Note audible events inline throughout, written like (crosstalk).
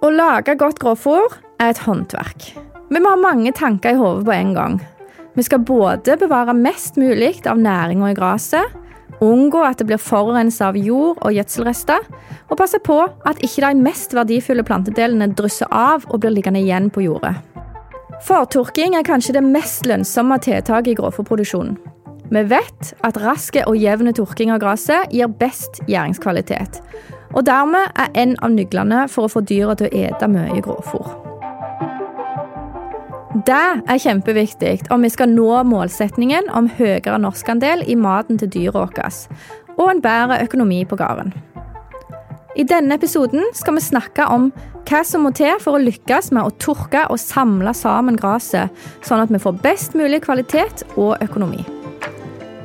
Å lage godt grovfôr er et håndverk. Vi må ha mange tanker i hodet på en gang. Vi skal både bevare mest mulig av næringa i gresset, unngå at det blir forurensa av jord og gjødselrester, og passe på at ikke de mest verdifulle plantedelene drysser av og blir liggende igjen på jordet. Fortørking er kanskje det mest lønnsomme tiltaket i grovfòrproduksjonen. Vi vet at rask og jevn tørking av gresset gir best gjæringskvalitet, og dermed er en av nøklene for å få dyra til å ete mye grovfôr. Det er kjempeviktig om vi skal nå målsetningen om høyere norskandel i maten til dyra våre, og en bedre økonomi på gården. I denne episoden skal vi snakke om hva som må til for å lykkes med å tørke og samle sammen gresset, sånn at vi får best mulig kvalitet og økonomi.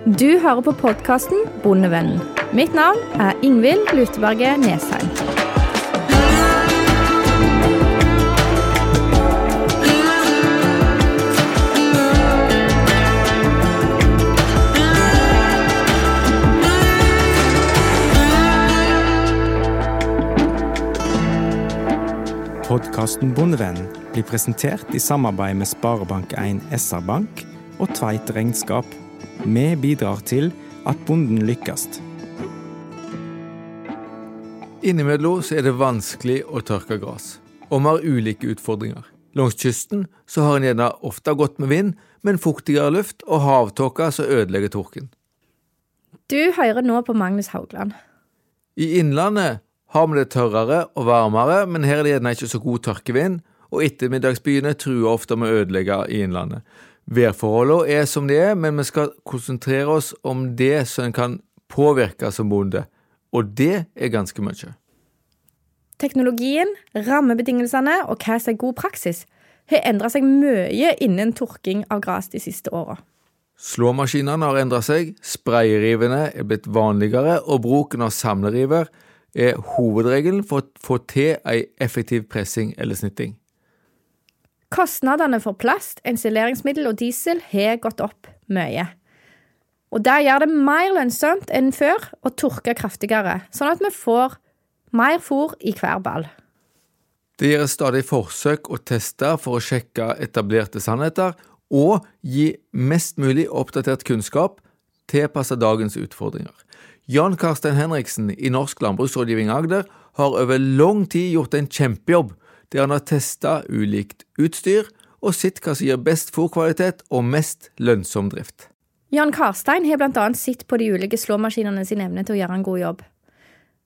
Du hører på podkasten Bondevennen. Mitt navn er Ingvild Luteberget Nesheim. Podkasten Bondevennen blir presentert i samarbeid med Sparebank1 SR-Bank og Tveit Regnskap. Vi bidrar til at bonden lykkes. Innimellom så er det vanskelig å tørke gress, og vi har ulike utfordringer. Langs kysten så har en gjerne ofte godt med vind, men fuktigere luft og havtåke som ødelegger tåken. Du hører nå på Magnus Haugland. I innlandet har vi det tørrere og varmere, men her er det gjerne ikke så god tørkevind, og ettermiddagsbyene truer ofte med å ødelegge i innlandet. Værforholdene er som de er, men vi skal konsentrere oss om det som en kan påvirke som bonde, og det er ganske mye. Teknologien, rammebetingelsene og hva som er god praksis, har endra seg mye innen tørking av gress de siste åra. Slåmaskinene har endret seg, sprayerivene er blitt vanligere, og bruken av samleriver er hovedregelen for å få til ei effektiv pressing eller snitting. Kostnadene for plast, ensileringsmiddel og diesel har gått opp mye. Og Det gjør det mer lønnsomt enn før å tørke kraftigere, sånn at vi får mer fôr i hver ball. Det gjøres stadig forsøk og tester for å sjekke etablerte sannheter og gi mest mulig oppdatert kunnskap tilpasset dagens utfordringer. Jan Karstein Henriksen i Norsk landbruksrådgivning Agder har over lang tid gjort en kjempejobb der han har testa ulikt utstyr og sett hva som gir best fôrkvalitet og mest lønnsom drift. Jan Karstein har bl.a. sett på de ulike slåmaskinene sin evne til å gjøre en god jobb.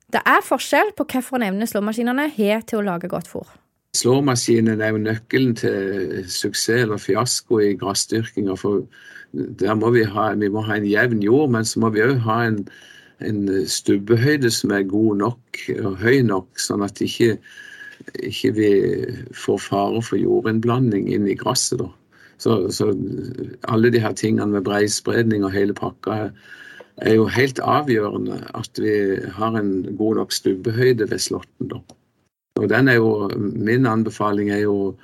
Det er forskjell på hvilken evne slåmaskinene har til å lage godt fôr. Slåmaskinen er jo nøkkelen til suksess eller fiasko i gressdyrkinga. For der må vi ha, vi må ha en jevn jord, men så må vi òg ha en, en stubbehøyde som er god nok og høy nok, sånn at ikke, ikke vi får fare for jordinnblanding inn i gresset. Så, så, alle de her tingene med breispredning og hele pakka er jo helt avgjørende at vi har en god nok stubbehøyde ved slåtten. Og den er jo, Min anbefaling er jo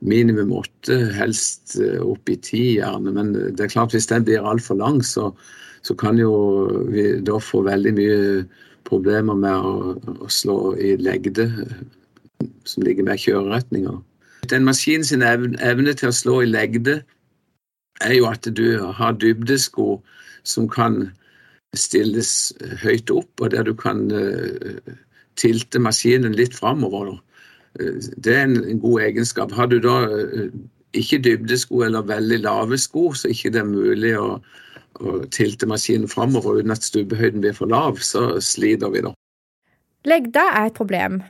minimum åtte, helst opp i ti gjerne. Men det er klart hvis den blir altfor lang, så, så kan jo vi da få veldig mye problemer med å, å slå i legde som ligger med kjøreretninger. Den maskin sin evne til å slå i legde er jo at du har dybdesko som kan stilles høyt opp, og der du kan tilte maskinen litt framover. Det er en god egenskap. Har du da ikke dybdesko eller veldig lave sko, så ikke det er mulig å å tilte maskinen framover uten at stubbehøyden blir for lav, så sliter vi da. Legda er et problem,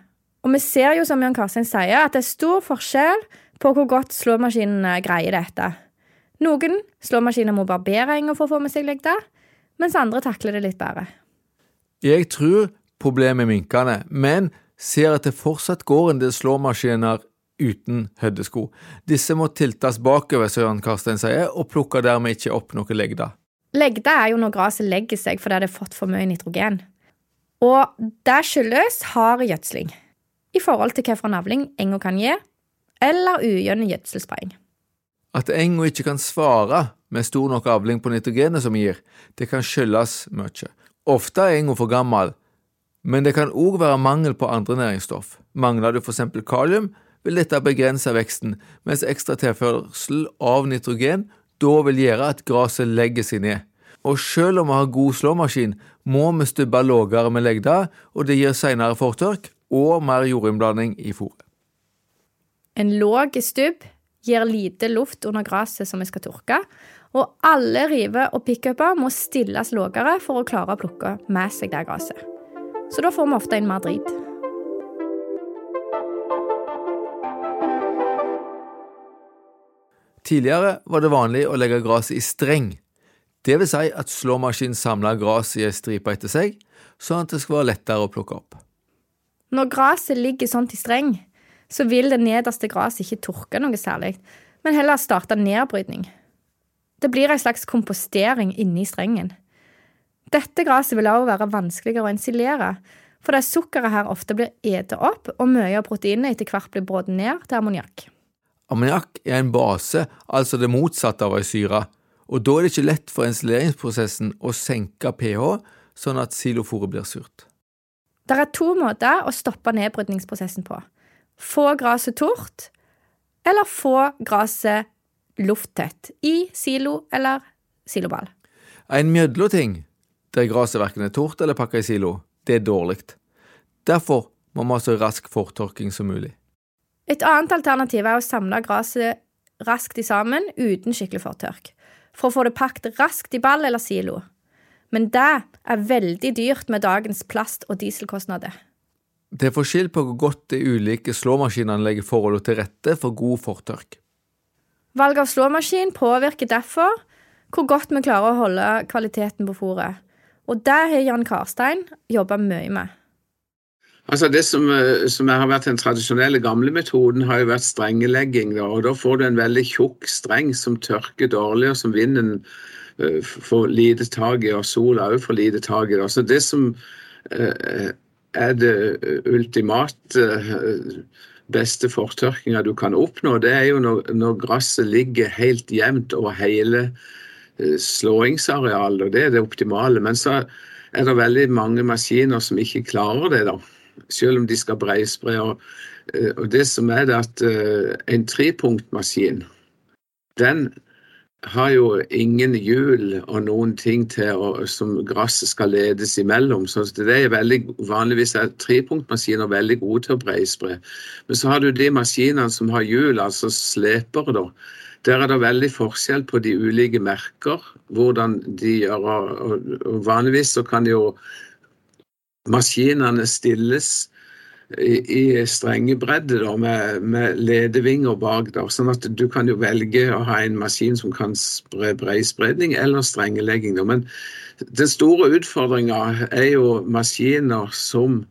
og vi ser jo som Jan Karstein sier, at det er stor forskjell på hvor godt slåmaskinene greier dette. Noen slåmaskiner må barbere for å få med seg legda, mens andre takler det litt bedre. Jeg tror problemet er minkende, men ser at det fortsatt går en del slåmaskiner uten høydesko. Disse må tiltes bakover, som Jan Karstein sier, og plukker dermed ikke opp noe legda. Legde er jo når gresset legger seg fordi det har fått for mye nitrogen. Og det skyldes hard gjødsling i forhold til hvilken avling enga kan gi, eller ujevn gjødselspraying. At enga ikke kan svare med stor nok avling på nitrogenet som gir, det kan skyldes mye. Ofte er enga for gammel, Men det kan òg være mangel på andre næringsstoff. Mangler du f.eks. kalium, vil dette begrense veksten, mens ekstra tilførsel av nitrogen da vil gjøre at gresset legger seg ned. Og selv om vi har god slåmaskin, må vi stubbe lavere med legda, og det gir senere fortørk og mer jordinnblanding i fôret. En låg stubb gir lite luft under gresset som vi skal tørke, og alle river og pickuper må stilles lavere for å klare å plukke med seg det gresset. Så da får vi ofte inn mer drit. Tidligere var det vanlig å legge gresset i streng. Det vil si at slåmaskinen samla gresset i ei stripe etter seg, sånn at det skal være lettere å plukke opp. Når gresset ligger sånn i streng, så vil det nederste gresset ikke tørke noe særlig, men heller starte nedbrytning. Det blir ei slags kompostering inni strengen. Dette gresset vil også være vanskeligere å ensilere, fordi sukkeret her ofte blir ete opp, og mye av proteinet etter hvert blir brått ned til ammoniakk. Ammoniakk er en base, altså det motsatte av ei syre, og da er det ikke lett for ensileringsprosessen å senke pH, sånn at siloforet blir surt. Det er to måter å stoppe nedbrytningsprosessen på. Få gresset tort, eller få gresset lufttett i silo eller siloball. En mjødloting, der gresset verken er tort eller pakka i silo, det er dårlig. Derfor må vi ha så rask fortørking som mulig. Et annet alternativ er å samle gresset raskt i sammen uten skikkelig fortørk, for å få det pakket raskt i ball eller silo. Men det er veldig dyrt med dagens plast- og dieselkostnader. Det er forskjell på hvor godt de ulike slåmaskinene legger forholdene til rette for god fortørk. Valg av slåmaskin påvirker derfor hvor godt vi klarer å holde kvaliteten på fôret. Og det har Jan Karstein jobba mye med. Altså Det som, eh, som har vært den tradisjonelle gamle metoden, har jo vært strengelegging. Da, og da får du en veldig tjukk streng som tørker dårlig, og som vinden uh, får lite tak i, og sola òg for lite tak i. Så det som uh, er det ultimate uh, beste fortørkinga du kan oppnå, det er jo når, når gresset ligger helt jevnt over hele slåingsarealet, og det er det optimale. Men så er det veldig mange maskiner som ikke klarer det, da selv om de skal breispre. Og, eh, og det som er det at en trepunktmaskin, den har jo ingen hjul og noen ting til å, som gresset skal ledes imellom. Så det er veldig Vanligvis er trepunktmaskiner veldig gode til å breispre. Men så har du de maskinene som har hjul, altså slepere, da. Der er det veldig forskjell på de ulike merker, hvordan de gjør. Og, vanligvis så kan jo maskinene stilles i, i strenge bredde da, med, med, ledevinger bak. Da, sånn at du kan jo velge å ha en maskin som kan spre breispredning eller strengelegging. Da. Men den store utfordringa er jo maskiner som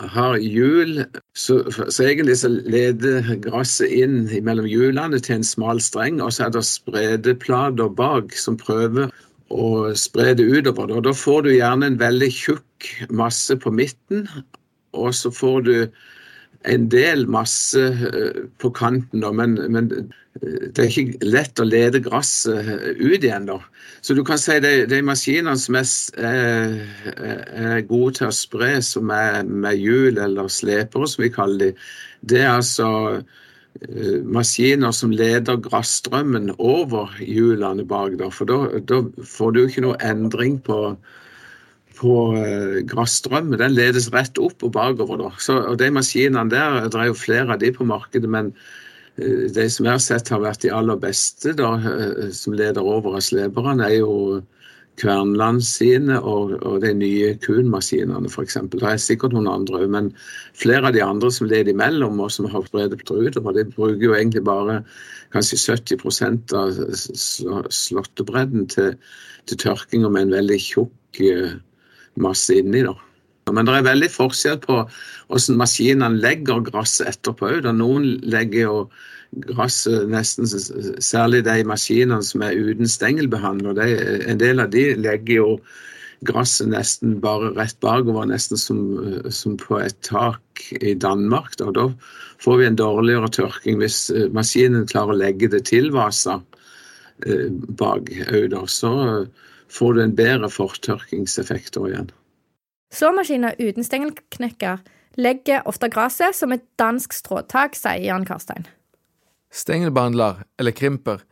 har hjul, så, så, egentlig så leder gresset inn mellom hjulene til en smal streng, og så er det spredeplater bak som prøver å spre det utover. Og da får du gjerne en veldig tjukk masse på midten, og så får du en del masse eh, på kanten, da, men, men, eh, det er ikke lett å lede gresset ut igjen. da. Så du kan si de, de maskinene som er, er, er, gode til å spre, som er med hjul eller slepere, som vi kaller de, det er altså Eh, maskiner som leder grasstrømmen over hjulene bak. Da. For da, får du ikke noe endring på, på Grasstrøm. Den ledes rett opp og bakover. Da. Så, og de maskinene der, det er jo flere av de på markedet, men uh, de som jeg har sett har vært de aller beste da, uh, som leder over av sleperne, er jo Kvernland sine og, og de nye Kuhn-maskinene f.eks. Det er sikkert noen andre òg, men flere av de andre som leder imellom og som har spredt utover, de bruker jo egentlig bare kanskje 70% av slåttebredden til, til tørking med en veldig tjukk eh, masse inni. da. Men det er veldig forskjell på hvordan maskinene legger gresset etterpå òg. Noen legger jo gresset nesten Særlig de maskinene som er uten stengelbehandler. en del av de legger jo gresset nesten bare rett bakover, nesten som, som, på et tak i Danmark. Da. da får vi en dårligere tørking hvis eh, maskinen klarer å legge det tilvasa eh, bak òg. Så får du en bedre fortørkingseffekt igjen. Slåmaskiner uten stengelknekker legger ofte gresset som et dansk stråtak, sier Jan Karstein. Stengelbehandler, eller krimper,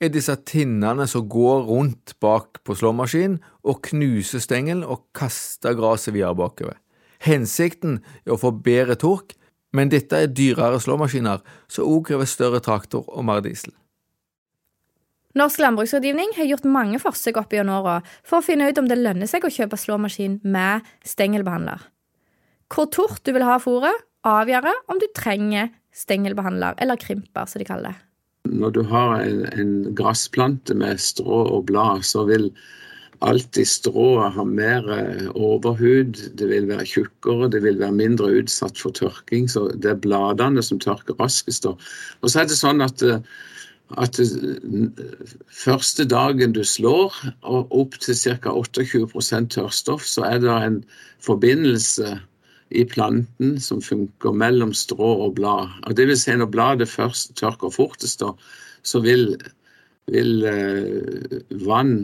er disse tinnene som går rundt bak på slåmaskinen og knuser stengelen og kaster gresset videre bakover. Hensikten er å få bedre tork, men dette er dyrere slåmaskiner som også krever større traktor og mer diesel. Norsk landbruksrådgivning har gjort mange forsøk opp gjennom åra for å finne ut om det lønner seg å kjøpe slåmaskin med stengelbehandler. Hvor tort du vil ha fôret, avgjør om du trenger stengelbehandler, eller krimper, som de kaller det. Når du har en, en gressplante med strå og blad, så vil alltid strået ha mer eh, overhud, det vil være tjukkere, det vil være mindre utsatt for tørking. Så det er bladene som tørker raskest. Og så er det sånn at eh, at første dagen du slår, og opp til ca. 28 tørrstoff, så er det en forbindelse i planten som funker mellom strå og blad. Og det vil si når bladet først tørker fortest, så vil, vil eh, vann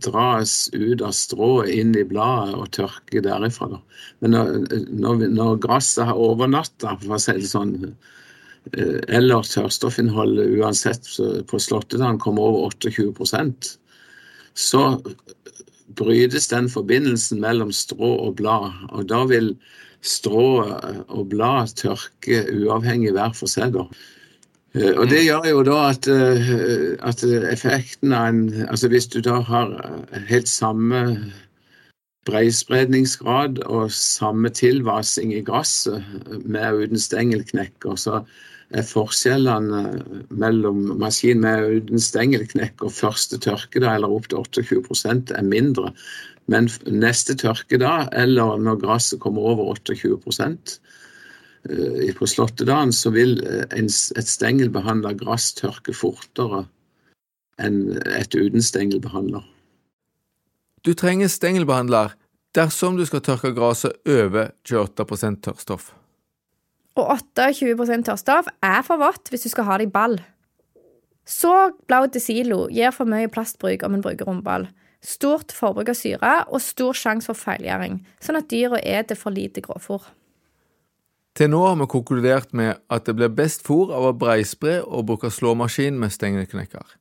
dras ut av strået inn i bladet og tørke derifra. Men når, når, når gresset har overnatta, for å si det sånn, Eh, eller tørrstoffinnholdet uansett på slåttetann kommer over 28% så brytes den forbindelsen mellom strå og blad. Og da vil strå og blad tørke uavhengig hver for seg. da. Eh, og det gjør jo da at, eh, at effekten av en Altså hvis du da har helt samme breispredningsgrad og samme tilvasing i gresset med og uten stengelknekker, så forskjellene mellom maskin med uten stengelknekk og første tørke, da, eller opp til 28% er mindre. Men neste tørke da, eller når gresset kommer over 28 eh, på slåttedagen, så vil et stengelbehandla gress tørke fortere enn et uten stengelbehandler. Du trenger stengelbehandler dersom du skal tørke gresset over 28% tørrstoff. Og 28% tørrstoff er for vått hvis du skal ha det i ball. Så blad til silo gir for mye plastbruk om en bruker rumball. Stort forbruk av syre og stor sjanse for feilgjøring, sånn at dyra eter for lite grovfôr. Til nå har vi konkludert med at det blir best fôr av å breispre og bruke slåmaskin med stengeknekker.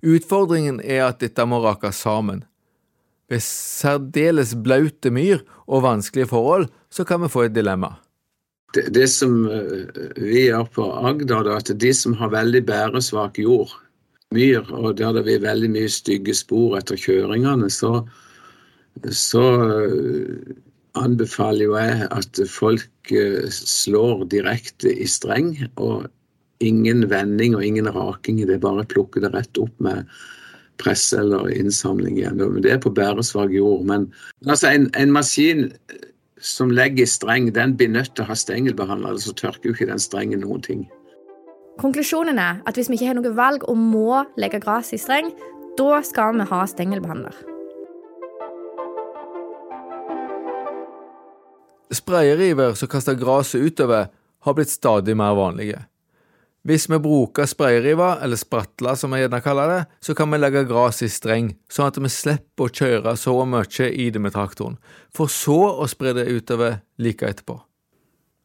Utfordringen er at dette må rakes sammen. Ved særdeles blaute myr og vanskelige forhold så kan vi få et dilemma det, det, som eh, vi gjør på Agder, er at de som har veldig bæresvak jord, myr, og der det blir veldig mye stygge spor etter kjøringene, så, så eh, anbefaler jo jeg at folk eh, slår direkte i streng. og Ingen vending og ingen raking det er bare å plukke det rett opp med press eller innsamling igjen. Det er på bæresvak jord. Men altså, en, en maskin som legger i streng, den blir nødt til å ha stengelbehandler, så tørker jo ikke den strengen noen ting. Konklusjonen er at hvis vi ikke har noe valg og må legge gresset i streng, da skal vi ha stengelbehandler. Sprayeriver som kaster gresset utover, har blitt stadig mer vanlige. Hvis vi bruker sprayriva, eller spratla som vi gjerne kaller det, så kan vi legge gras i streng, sånn at vi slipper å kjøre så mye i det med traktoren, for så å spre det utover like etterpå.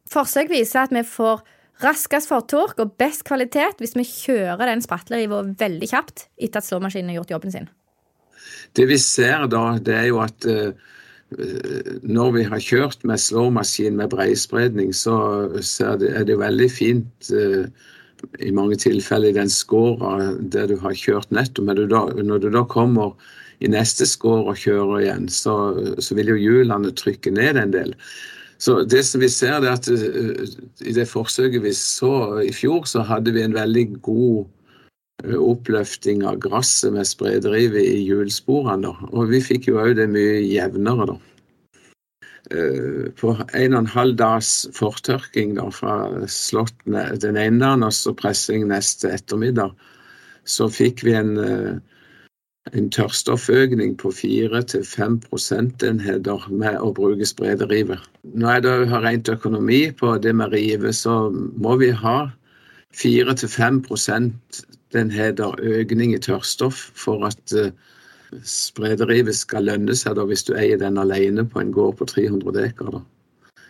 Forsøk viser at vi får raskest fortork og best kvalitet hvis vi kjører den spratleriva veldig kjapt etter at slåmaskinen har gjort jobben sin. Det vi ser da, det er jo at uh, når vi har kjørt med slåmaskin med breispredning, så, så er, det, veldig fint uh, i mange tilfeller i den skåra der du har kjørt nettopp. Men du da, når du da kommer i neste skår og kjører igjen, så, så vil jo hjulene trykke ned en del. Så det som vi ser er at uh, I det forsøket vi så i fjor, så hadde vi en veldig god uh, oppløfting av gresset med spredrivet i hjulsporene. Og vi fikk jo òg det mye jevnere, da. Eh, på en og en halv dags fortørking da, fra slottene, den ene dagen og så pressing neste ettermiddag, så fikk vi en, eh, en tørrstofføkning på 4-5 prosentenheter med å bruke sprederive. Når jeg da har rent økonomi på det med rive, så må vi ha 4-5 prosentenheter økning i tørrstoff for at uh, sprederivet skal lønne seg da, hvis du eier den alene på en gård på 300 dekar. Da.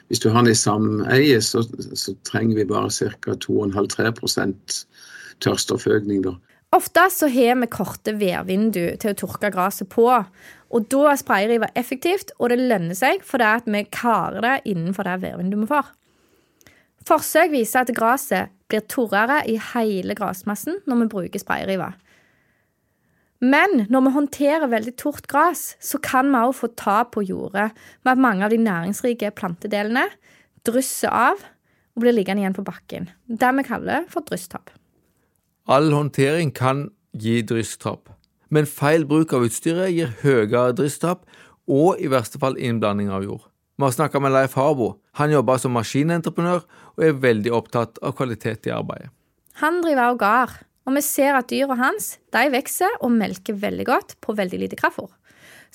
Hvis du har den i sameie, så, så trenger vi bare ca. 2,5-3 tørstoføkning. da. Ofte så har vi korte værvindu til å tørke gresset på. Og da er sprayriva effektivt, og det lønner seg fordi at vi klarer det innenfor det værvinduet vi får. Forsøk viser at gresset blir torrere i hele gressmassen når vi bruker sprayriva. Men når vi håndterer veldig tort gress, så kan vi også få tap på jordet med at mange av de næringsrike plantedelene drysser av og blir liggende igjen på bakken. Det vi kaller for drysstap. All håndtering kan gi drysstap, men feil bruk av utstyret gir høyere drysstap og i verste fall innblanding av jord. Vi har snakka med Leif Harbo. Han jobber som maskinentreprenør og er veldig opptatt av kvalitet i arbeidet. Han driver òg gard, og vi ser at dyra hans de vokser og melker veldig godt på veldig lite kraftfôr.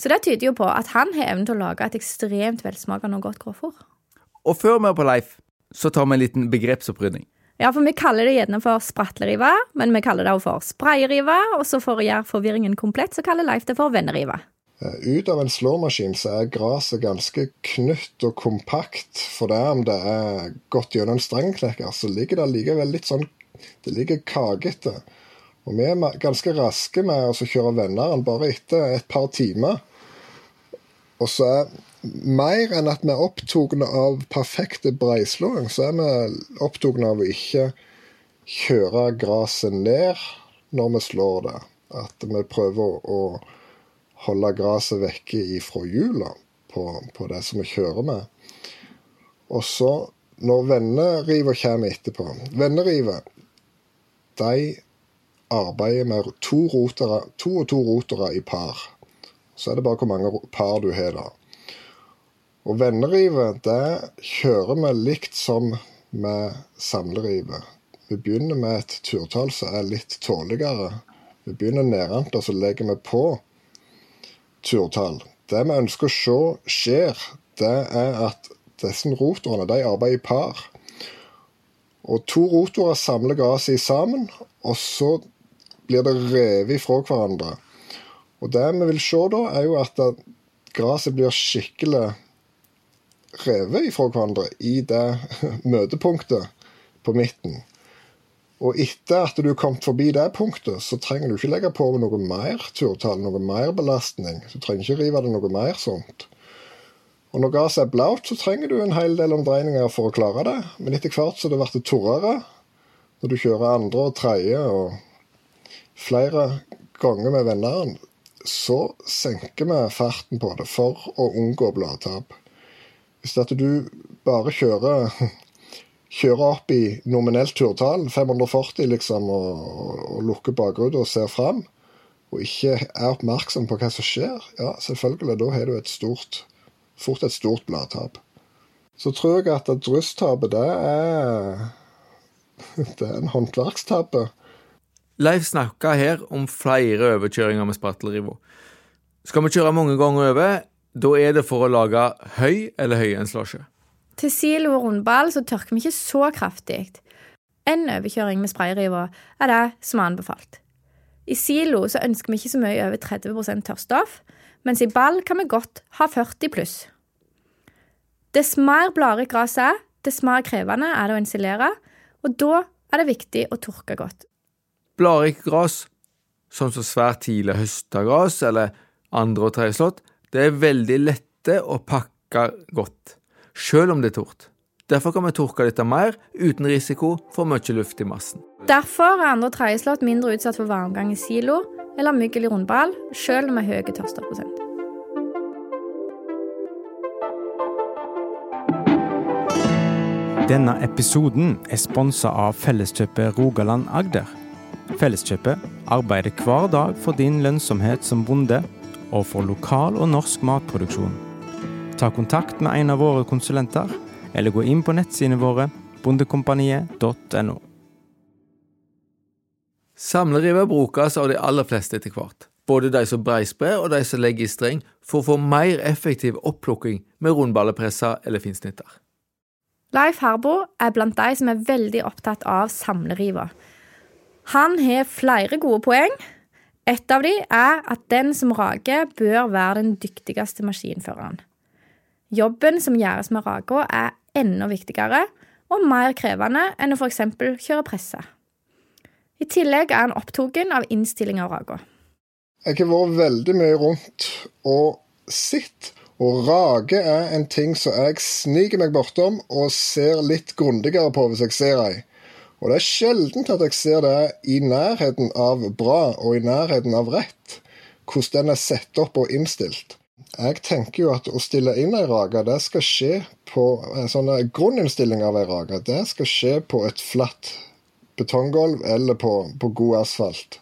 Så det tyder jo på at han har evnen til å lage et ekstremt velsmakende og godt grovfôr. Og før vi er på Leif, så tar vi en liten begrepsopprydning. Ja, for vi kaller det gjerne for spratleriva, men vi kaller det også for sprayeriva, og så for å gjøre forvirringen komplett, så kaller Leif det for venneriva. Eh, ut av en slåmaskin så er gresset ganske knytt og kompakt. For det om det er gått gjennom en strengknekker, så ligger det likevel litt sånn Det ligger kakete. Og vi er ganske raske med å kjøre venneren bare etter et par timer. Og så er mer enn at vi er opptatt av perfekte breislåing, så er vi opptatt av å ikke kjøre gresset ned når vi slår det. At vi prøver å holde gresset vekke ifra hjula på, på, det som vi kjører med. Og så, når venneriva kommer etterpå Vennerivet, de arbeider med to, rotere, to og to rotere i par. Så er det bare hvor mange par du har da. Og vennerivet, det kjører vi likt som med samlerivet. Vi begynner med et turtall som er litt tåligere. Vi begynner og så legger vi på turtall. Det vi ønsker å se skjer, det er at disse rotorene de arbeider i par. Og To rotorer samler gresset sammen, og så blir det revet fra hverandre. Og Det vi vil se da, er jo at gresset blir skikkelig revet fra hverandre i det (laughs) møtepunktet på midten. Og etter at du er kommet forbi det punktet, så trenger du ikke legge på noe mer turtall, noe mer belastning. Du trenger ikke rive det noe mer sånt. Og når gresset er blaut, så trenger du en hel del omdreininger for å klare det. Men etter hvert så det blir torrere, når du kjører andre og tredje og flere ganger med venneren, så senker vi farten på det for å unngå bladtap. Hvis at du bare kjører (laughs) kjører opp i nominelt turtall, 540 liksom, og, og lukker bakruta og ser fram, og ikke er oppmerksom på hva som skjer, ja, selvfølgelig, da har du et stort, fort et stort bladtap. Så tror jeg at drysstapet, det er (laughs) Det er en håndverkstabbe. Leif snakka her om flere overkjøringer med sprattelriva. Skal vi kjøre mange ganger over, da er det for å lage høy eller høyenslosje. Til silo og rundball så tørker vi ikke så kraftig. En overkjøring med sprayriva er det som er anbefalt. I silo så ønsker vi ikke så mye over 30 tørrstoff, mens i ball kan vi godt ha 40 pluss. Dess mer bladrikt gresset er, dess mer krevende er det å insulere, og da er det viktig å tørke godt. Bladrikt gress, sånn som svært tidlig høsta gress eller andre- og tredjeslått, det er veldig lette å pakke godt sjøl om det er tort. Derfor kan vi tørke dette mer, uten risiko for mye luft i massen. Derfor er andre- og tredjeslått mindre utsatt for varmgang i silo eller myggel i rundball, sjøl med høy tørsteprosent. Denne episoden er sponsa av Felleskjøpet Rogaland Agder. Felleskjøpet arbeider hver dag for din lønnsomhet som bonde, og for lokal og norsk matproduksjon. Ta kontakt med en av våre konsulenter, eller gå inn på nettsidene våre bondekompaniet.no. Samleriver brukes av de aller fleste etter hvert. Både de som breisprer og de som legger i streng, for å få mer effektiv opplukking med rundballepresser eller finsnitter. Leif Harbo er blant de som er veldig opptatt av samleriva. Han har flere gode poeng. Et av de er at den som rager, bør være den dyktigste maskinføreren. Jobben som gjøres med raga, er enda viktigere og mer krevende enn å f.eks. kjøre presse. I tillegg er han opptatt av innstillinga av raga. Jeg har vært veldig mye rundt og sett, og rage er en ting som jeg sniker meg bortom og ser litt grundigere på hvis jeg ser ei. Og det er sjelden at jeg ser det i nærheten av bra og i nærheten av rett, hvordan den er satt opp og innstilt. Jeg tenker jo at å stille inn ei rage, det skal skje på en sånn grunninnstilling av ei rage. Det skal skje på et flatt betonggulv eller på, på god asfalt.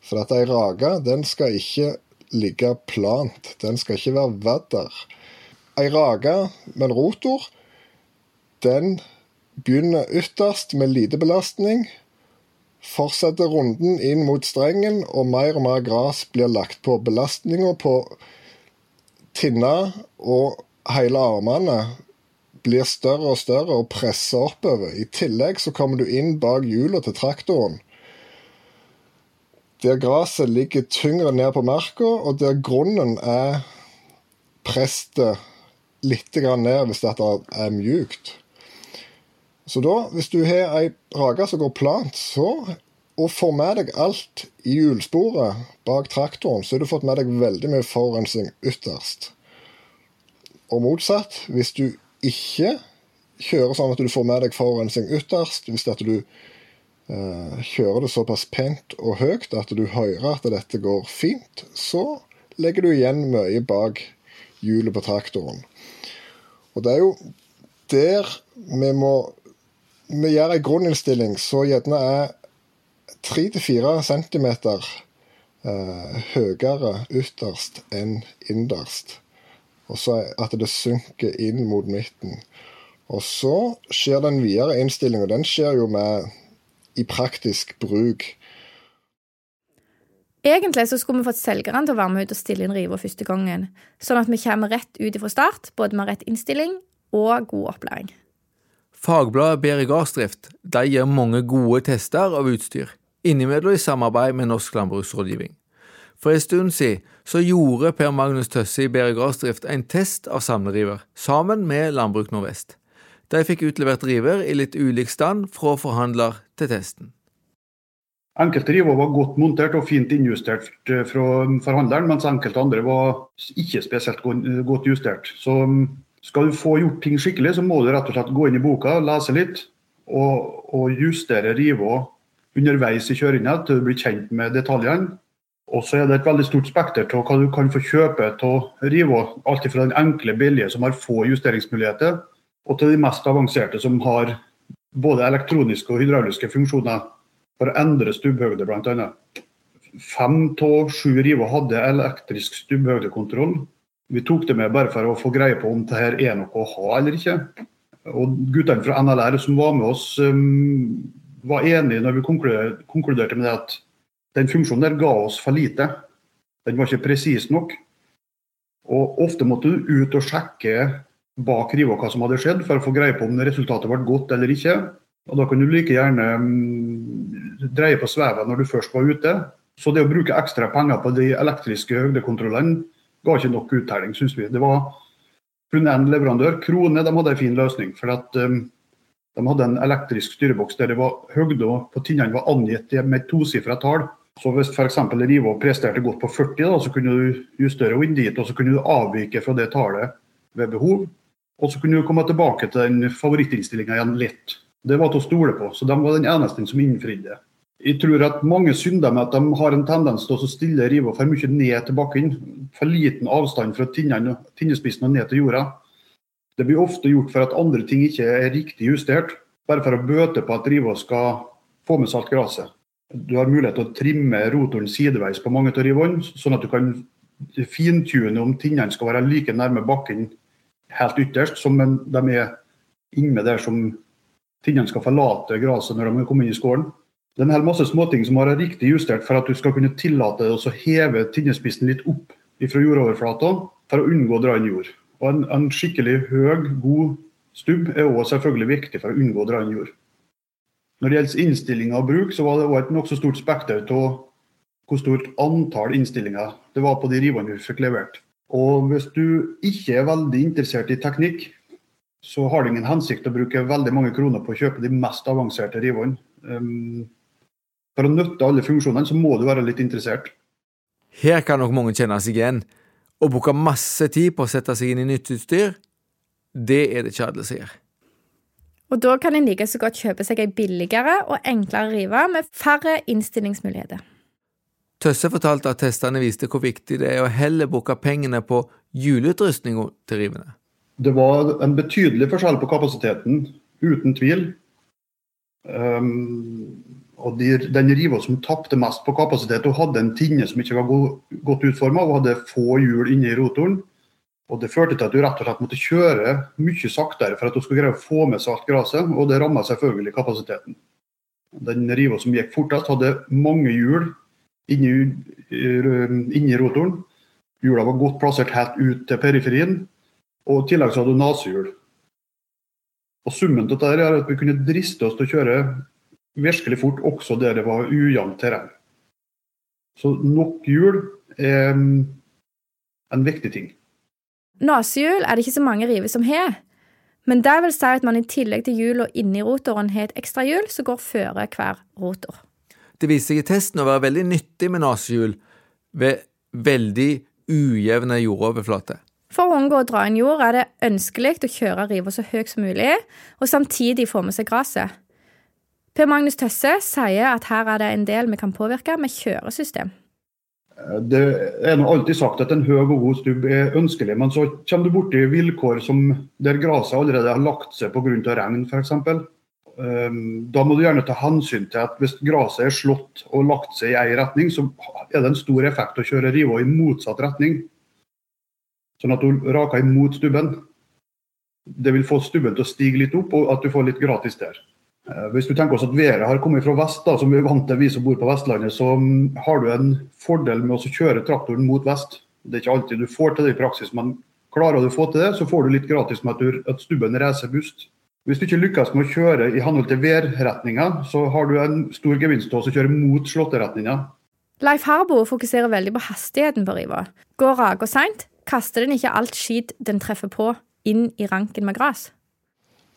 For at ei rage, den skal ikke ligge plant. Den skal ikke være vadder. Ei rage med en rotor, den begynner ytterst med lite belastning, fortsetter runden inn mot strengen, og mer og mer gress blir lagt på. Belastninga på tinna og hele armene blir større og større og presser oppover. I tillegg så kommer du inn bak hjula til traktoren. Der gresset ligger tyngre ned på marka, og der grunnen er presset litt ned hvis dette er mjukt. Så da, hvis du har ei rake som går plant, så og får med deg alt i hjulsporet bak traktoren, så har du fått med deg veldig mye forurensning ytterst. Og motsatt, hvis du ikke kjører sånn at du får med deg forurensning ytterst, hvis at du eh, kjører det såpass pent og høyt at du hører at dette går fint, så legger du igjen mye bak hjulet på traktoren. Og det er jo der vi må vi gjør en grunninnstilling så gjerne er 3-4 cm eh, høyere ytterst enn innerst. Og så at det synker inn mot midten. Og så skjer den videre innstillinga. Den skjer jo med i praktisk bruk. Egentlig så skulle vi fått selgeren til å være med ut og stille inn riva første gangen, sånn at vi kommer rett ut fra start, både med rett innstilling og god opplæring. Fagbladet Bedre gardsdrift gir mange gode tester av utstyr, innimellom i samarbeid med Norsk landbruksrådgivning. For en stund siden så gjorde Per Magnus Tøsse i Bære gardsdrift en test av samleriver, sammen med Landbruk Nordvest. De fikk utlevert river i litt ulik stand fra forhandler til testen. Enkelte river var godt montert og fint innjustert fra forhandleren, mens enkelte andre var ikke spesielt godt justert. Så skal du få gjort ting skikkelig, så må du rett og slett gå inn i boka, lese litt og, og justere riva underveis i kjøringa til du blir kjent med detaljene. Og så er det et veldig stort spekter til hva du kan få kjøpe av Rivo. Alt fra den enkle, billige som har få justeringsmuligheter, og til de mest avanserte som har både elektroniske og hydrauliske funksjoner for å endre stubbhøyde, bl.a. Fem av sju Rivo hadde elektrisk stubbhøydekontroll, vi tok det med bare for å få greie på om det her er noe å ha eller ikke. Og Guttene fra NLR som var med oss, um, var enige når vi konkluderte med det at den funksjonen der ga oss for lite. Den var ikke presis nok. Og Ofte måtte du ut og sjekke bak riva hva som hadde skjedd, for å få greie på om resultatet ble godt eller ikke. Og Da kan du like gjerne um, dreie på svevet når du først var ute. Så det å bruke ekstra penger på de elektriske høydekontrollene ga ikke nok uttelling, syns vi. Det var kun en leverandør, Krone, de hadde en fin løsning. for at um, De hadde en elektrisk styreboks der det var høgda på tinnene var angitt med et tosifra tall. Så hvis f.eks. Rivo presterte godt på 40, da, så kunne du justere inn dit, og så kunne du avvike fra det tallet ved behov. Og så kunne du komme tilbake til den favorittinnstillinga igjen litt. Det var til å stole på, så de var den eneste som innfridde. Jeg tror at mange synder med at de har en tendens til å stille Rivo for mye ned til bakken. For liten avstand fra tinnespissen og ned til jorda. Det blir ofte gjort for at andre ting ikke er riktig justert, bare for å bøte på at riva skal få med seg alt gresset. Du har mulighet til å trimme rotoren sideveis på mange av rivene, sånn at du kan fintune om tinnene skal være like nærme bakken helt ytterst som de er inne der som tinnene skal forlate gresset når de kommer inn i skålen. Det er en hel masse småting som må være riktig justert for at du skal kunne tillate deg å heve tinnespissen litt opp fra jordoverflata for å unngå å dra inn jord. Og en, en skikkelig høy, god stubb er også selvfølgelig viktig for å unngå å dra inn jord. Når det gjelder innstillinger og bruk, så var det også et nokså stort spekter av hvor stort antall innstillinger det var på de rivene vi fikk levert. Og hvis du ikke er veldig interessert i teknikk, så har det ingen hensikt å bruke veldig mange kroner på å kjøpe de mest avanserte rivene. Um, for å nytte alle funksjonene, så må du være litt interessert. Her kan nok mange kjenne seg igjen. Å bruke masse tid på å sette seg inn i nytt utstyr, det er det ikke alle som gjør. Og da kan en like så godt kjøpe seg ei billigere og enklere rive med færre innstillingsmuligheter. Tøsse fortalte at testene viste hvor viktig det er å heller bruke pengene på hjulutrustninga til rivene. Det var en betydelig forskjell på kapasiteten, uten tvil. Um, og de, den riva som tapte mest på kapasitet, hun hadde en tinne som ikke var god, godt utforma og hadde få hjul inne i rotoren. Og Det førte til at du rett og slett måtte kjøre mye saktere for at du skulle greie å få med seg alt gresset, og det ramma selvfølgelig kapasiteten. Den riva som gikk fortest, hadde mange hjul inni, inni rotoren. Hjula var godt plassert helt ut til periferien, og i tillegg så hadde du nasehjul. Og Summen av dette er at vi kunne driste oss til å kjøre virkelig fort også der det var ujevnt terreng. Så nok hjul er en viktig ting. Nasehjul er det ikke så mange river som har. Men det vil si at man i tillegg til hjula inni rotoren har et ekstra hjul som går føre hver rotor. Det viser seg i testen å være veldig nyttig med nasehjul ved veldig ujevne jordoverflater. For å unngå å dra inn jord er det ønskelig å kjøre riva så høyt som mulig, og samtidig få med seg gresset. Per Magnus Tøsse sier at her er det en del vi kan påvirke med kjøresystem. Det er nå alltid sagt at en høy og god stubb er ønskelig, men så kommer du borti vilkår der gresset allerede har lagt seg pga. regn f.eks. Ehm, da må du gjerne ta hensyn til at hvis gresset er slått og lagt seg i én retning, så er det en stor effekt å kjøre riva i motsatt retning. Sånn at du raker imot stubben. Det vil få stubben til å stige litt opp, og at du får litt gratis der. Eh, hvis du tenker oss at været har kommet fra vest, da, som vi er vant til vi som bor på Vestlandet, så mm, har du en fordel med å kjøre traktoren mot vest. Det er ikke alltid du får til det i praksis, men klarer du å få til det, så får du litt gratis med at, stubben reiser bust. Hvis du ikke lykkes med å kjøre i henhold til værretninga, så har du en stor gevinst til å kjøre mot slåtteretninga. Leif Harbo fokuserer veldig på hastigheten på riva. Går raga seint, kaster den ikke alt skit den treffer på, inn i ranken med gras.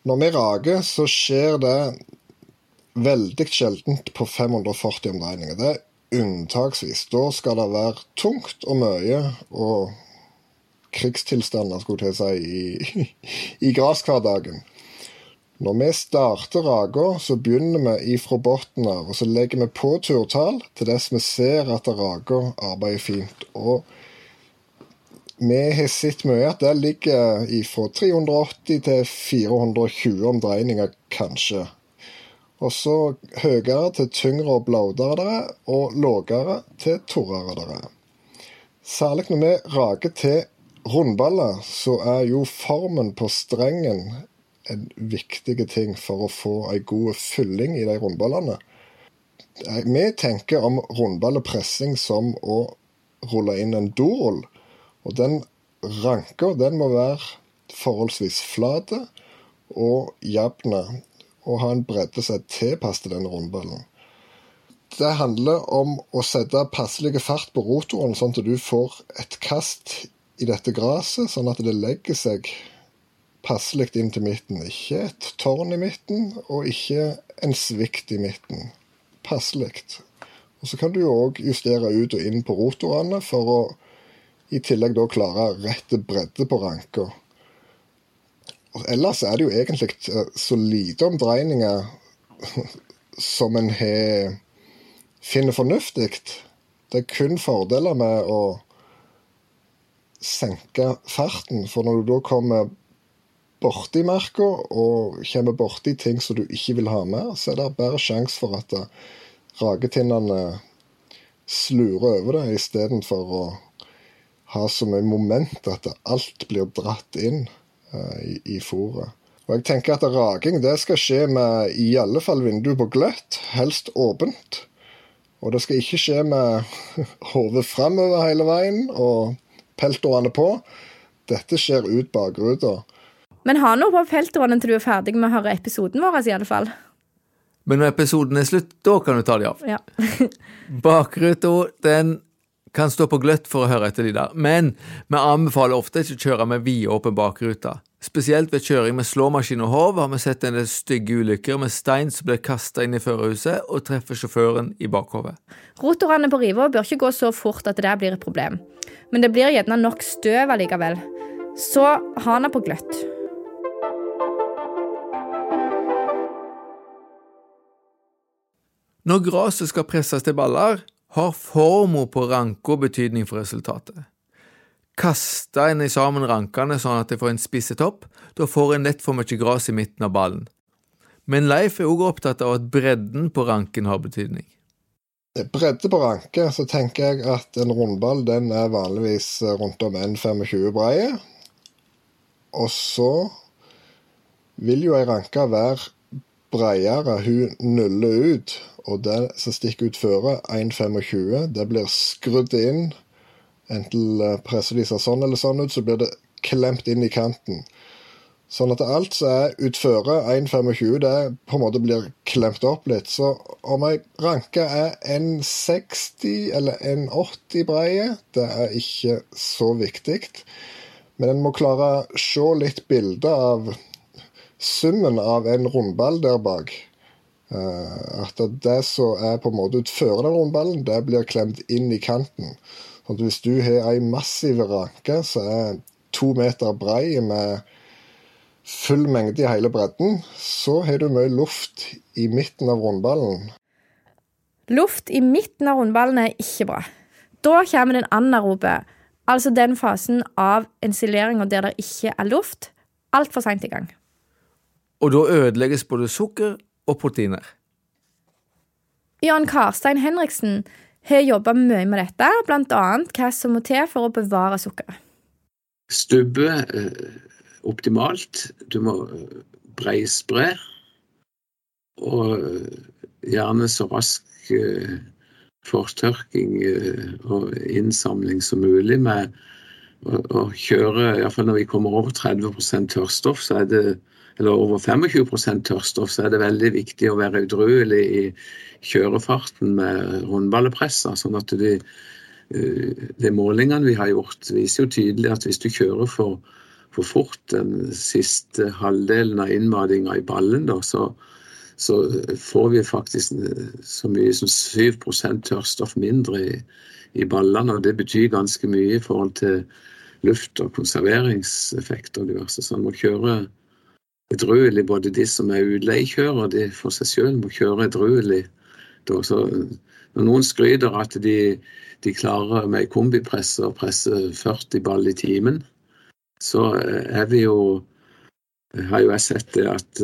Når vi rager, så skjer det veldig sjeldent på 540 omdreininger. Det er unntaksvis. Da skal det være tungt og mye og krigstilstander, skulle jeg si, i, (laughs) i grashverdagen. Når vi starter raga, så begynner vi ifra bunnen av, og så legger vi på turtall til dess vi ser at raga arbeider fint. Og vi har sett mye at det ligger fra 380 til 420 omdreininger, kanskje. Og så høyere til tyngre og blaudere det er, og lavere til torrere det er. Særlig når vi rager til rundballer, så er jo formen på strengen en viktig ting for å få ei god fylling i de rundballene. Vi tenker om rundballepressing som å rulle inn en dorull. Og den ranka, den må være forholdsvis flat og jevn, og ha en bredde som er tilpasset den rundballen. Det handler om å sette passelig fart på rotoren, sånn at du får et kast i dette gresset, sånn at det legger seg passelig inn til midten. Ikke et tårn i midten, og ikke en svikt i midten. Passelig. Og Så kan du òg justere ut og inn på rotorene for å i tillegg da klare rett bredde på ranka. Ellers er det jo egentlig eh, så lite omdreininger (laughs) som en har finner fornuftig. Det er kun fordeler med å senke farten. For når du da kommer borti merka og kommer borti ting som du ikke vil ha med, så er det bedre sjanse for at raketinnene slurer over det istedenfor å ha som et moment at alt blir dratt inn uh, i, i fôret. Og jeg tenker at Raging det skal skje med i alle fall vinduet på gløtt, helst åpent. Og det skal ikke skje med (laughs) hodet framover hele veien og peltårene på. Dette skjer ut bakruta. Men ha nå på peltårene til du er ferdig med å høre episoden vår, i alle fall. Men når episoden er slutt, da kan du ta de av. Ja. (laughs) Bakruta, den kan stå på gløtt for å høre etter de der, men vi anbefaler ofte ikke å kjøre med vidåpen bakrute. Spesielt ved kjøring med slåmaskin og håv har vi sett en del stygge ulykker med stein som blir kasta inn i førerhuset og treffer sjåføren i bakhovet. Rotorene på riva bør ikke gå så fort at det blir et problem. Men det blir gjerne nok støv allikevel. Så ha den på gløtt. Når gresset skal presses til baller, har forma på ranka betydning for resultatet. Kaster en sammen rankene sånn at de får en spisset topp, da får en lett for mye gress i midten av ballen. Men Leif er også opptatt av at bredden på ranken har betydning. Bredde på ranke, så tenker jeg at en rundball den er vanligvis rundt om 1,25 breie. Og så vil jo ei ranke være breiere. hun nuller ut. Og det som stikker ut føre, 1,25, det blir skrudd inn. Enten presser de seg sånn eller sånn ut, så blir det klemt inn i kanten. Sånn at alt som er utføre 1,25, det på en måte blir klemt opp litt. Så om ei ranke er 1,60 eller 1,80 breie, det er ikke så viktig. Men en må klare å se litt bilde av summen av en rundball der bak. At det som er på en måte utfører den rundballen, det blir klemt inn i kanten. Sånn at hvis du har ei massiv ranke som er to meter brei med full mengde i hele bredden, så har du mye luft i midten av rundballen. Luft i midten av rundballen er ikke bra. Da kommer den anarobe, altså den fasen av ensileringa der det ikke er luft, altfor seint i gang. Og da ødelegges både sukker og proteiner. Jan Karstein Henriksen har jobba mye med dette, bl.a. hva som må til for å bevare sukkeret. Stubbe eh, optimalt. Du må eh, breispre. Og eh, gjerne så rask fortørking og innsamling som mulig med å kjøre Iallfall når vi kommer over 30% tørrstoff, så er det eller over 25 tørrstoff, så er det veldig viktig å være udruelig i kjørefarten med rundballepressa, sånn at de, de målingene vi har gjort, viser jo tydelig at hvis du kjører for, for fort den siste halvdelen av innmatinga i ballen, da, så, så, får vi faktisk så mye som 7 tørrstoff mindre i, i ballene. og Det betyr ganske mye i forhold til luft- og konserveringseffekter og diverse. Så man må kjøre edruelig, både de som er utleiekjørere, de for seg sjøl må kjøre edruelig. Når noen skryter at de, de klarer med kombipress å presse 40 ball i timen, så er vi jo har jo jeg sett det at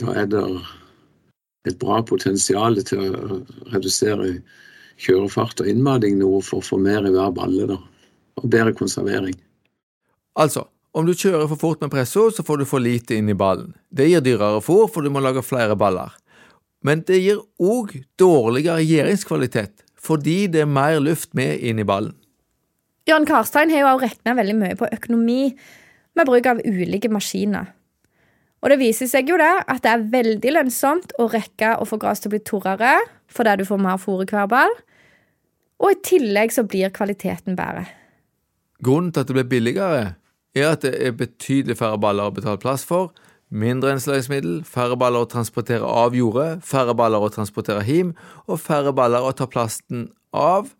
da er det et bra potensial til å redusere kjørefart og innmating noe for å få mer i hver balle. da, Og bedre konservering. Altså, om du kjører for fort med presso, så får du for lite inn i ballen. Det gir dyrere fôr, for du må lage flere baller. Men det gir òg dårligere gjeringskvalitet, fordi det er mer luft med inn i ballen. Jan Karstein har jo også regna veldig mye på økonomi med bruk av ulike maskiner. Og det viser seg jo det at det er veldig lønnsomt å rekke å få gress til å bli torrere fordi du får mer fôr i hver ball, og i tillegg så blir kvaliteten bedre. Grunnen til at det blir billigere, er at det er betydelig færre baller å betale plass for, mindre ensileringsmiddel, færre baller å transportere av jordet, færre baller å transportere hjem, og færre baller å ta plasten av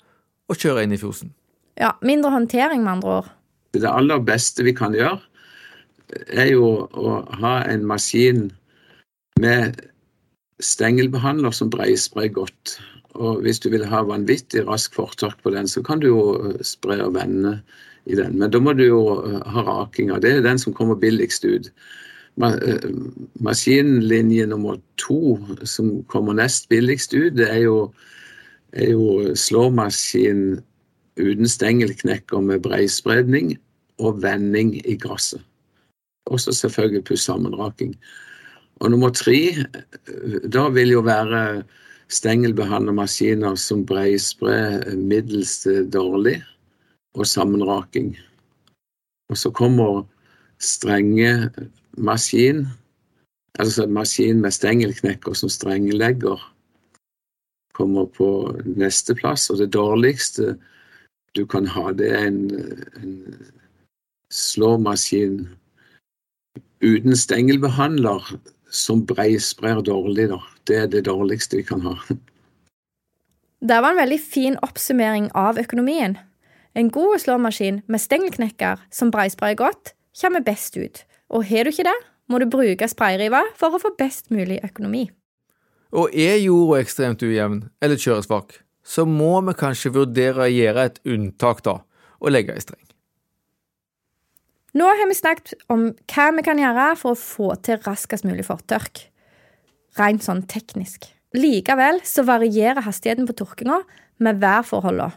og kjøre inn i fjosen. Ja, mindre håndtering, med andre ord. Det aller beste vi kan gjøre, er jo å ha en maskin med stengelbehandler som breisprer godt. Og hvis du vil ha vanvittig rask fortak på den, så kan du jo spre og vende i den. Men da må du jo ha rakinga. Det er den som kommer billigst ut. Maskinlinje nummer to som kommer nest billigst ut, det er jo, er jo slåmaskin uten stengelknekker med breispredning og vending i gresset. Også selvfølgelig puss-sammenraking. Og nummer tre, da vil jo være stengelbehandla maskiner som breisprer middels dårlig og sammenraking. Og så kommer strenge maskin Altså maskin med stengelknekker som strengelegger kommer på neste plass. Og det dårligste du kan ha, det er en, en slåmaskin uten stengelbehandler som breisprer dårlig. Da. Det er det dårligste vi kan ha. Det var en veldig fin oppsummering av økonomien. En god slåmaskin med stengelknekker som breisprayer godt, kommer best ut. Og har du ikke det, må du bruke sprayriva for å få best mulig økonomi. Og er jorda ekstremt ujevn eller kjøresvak, så må vi kanskje vurdere å gjøre et unntak, da, og legge ei streng. Nå har vi snakket om hva vi kan gjøre for å få til raskest mulig fortørk. Rent sånn teknisk. Likevel så varierer hastigheten på tørkinga med værforholdene.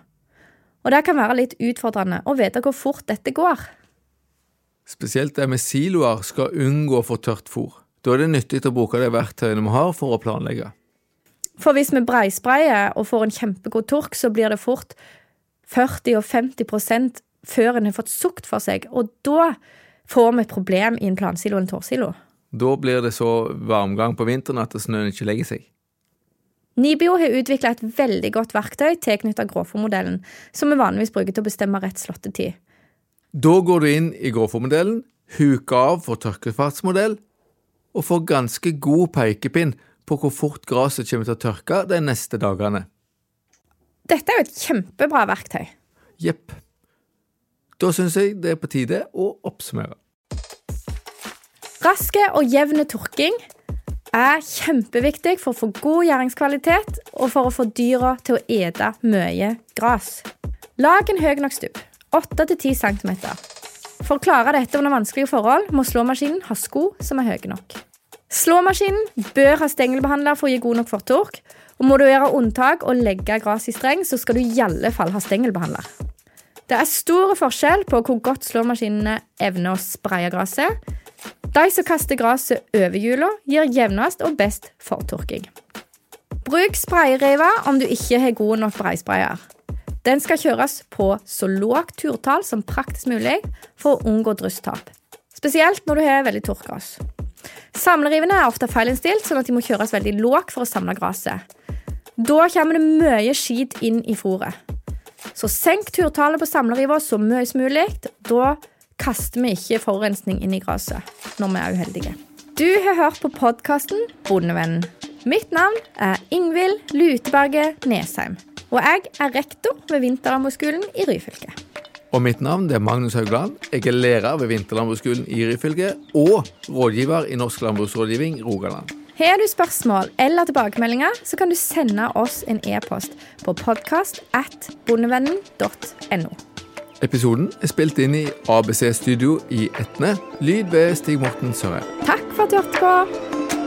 Og det kan være litt utfordrende å vite hvor fort dette går. Spesielt det med siloer skal unngå å få tørt fôr. Da er det nyttig å bruke de verktøyene vi har for å planlegge. For hvis vi breisprayer og får en kjempegod tork, så blir det fort 40 og 50 før en har fått sukt for seg, og da får vi et problem i en plansilo og en tårsilo. Da blir det så varmgang på vinteren at snøen ikke legger seg. Nibio har utvikla et veldig godt verktøy tilknyttet grovfòrmodellen, som vi vanligvis bruker til å bestemme rett slåttetid. Da går du inn i grovfòrmodellen, huker av for tørkefartsmodell, og får ganske god pekepinn på hvor fort gresset kommer til å tørke de neste dagene. Dette er jo et kjempebra verktøy. Jepp. Da syns jeg det er på tide å oppsummere. Raske og jevne tørking er kjempeviktig for å få god gjæringskvalitet og for å få dyra til å ete mye gress. Lag en høy nok stubb, 8-10 cm. For å klare dette under vanskelige forhold må slåmaskinen ha sko som er høye nok. Slåmaskinen bør ha stengelbehandler for å gi god nok fortork, og må du gjøre unntak og legge gress i streng, så skal du i alle fall ha stengelbehandler. Det er stor forskjell på hvor godt slåmaskinene evner å spraye gresset, de som kaster gresset over hjula, gir jevnest og best fortørking. Bruk sprayriva om du ikke har god nok breisprayer. Den skal kjøres på så lågt turtall som praktisk mulig for å unngå drysstap. Spesielt når du har veldig tørt gress. Samlerivene er ofte feilinstilt, sånn at de må kjøres veldig lågt for å samle gresset. Da kommer det mye skit inn i fôret. Så senk turtallet på samleriva så mye som mulig. Da kaster vi ikke forurensning inn i gresset når vi er uheldige. Du har hørt på podkasten Bondevennen. Mitt navn er Ingvild Luteberget Nesheim. Og jeg er rektor ved Vinterlandbruksskolen i Ryfylke. Og mitt navn er Magnus Haugland. Jeg er lærer ved Vinterlandbruksskolen i Ryfylke og rådgiver i Norsk landbruksrådgivning Rogaland. Har du spørsmål eller tilbakemeldinger, så kan du sende oss en e-post på podkast at bondevennen.no. Episoden er spilt inn i ABC Studio i Etne. Lyd ved Stig Morten Sørheim. Takk for at du hørte på.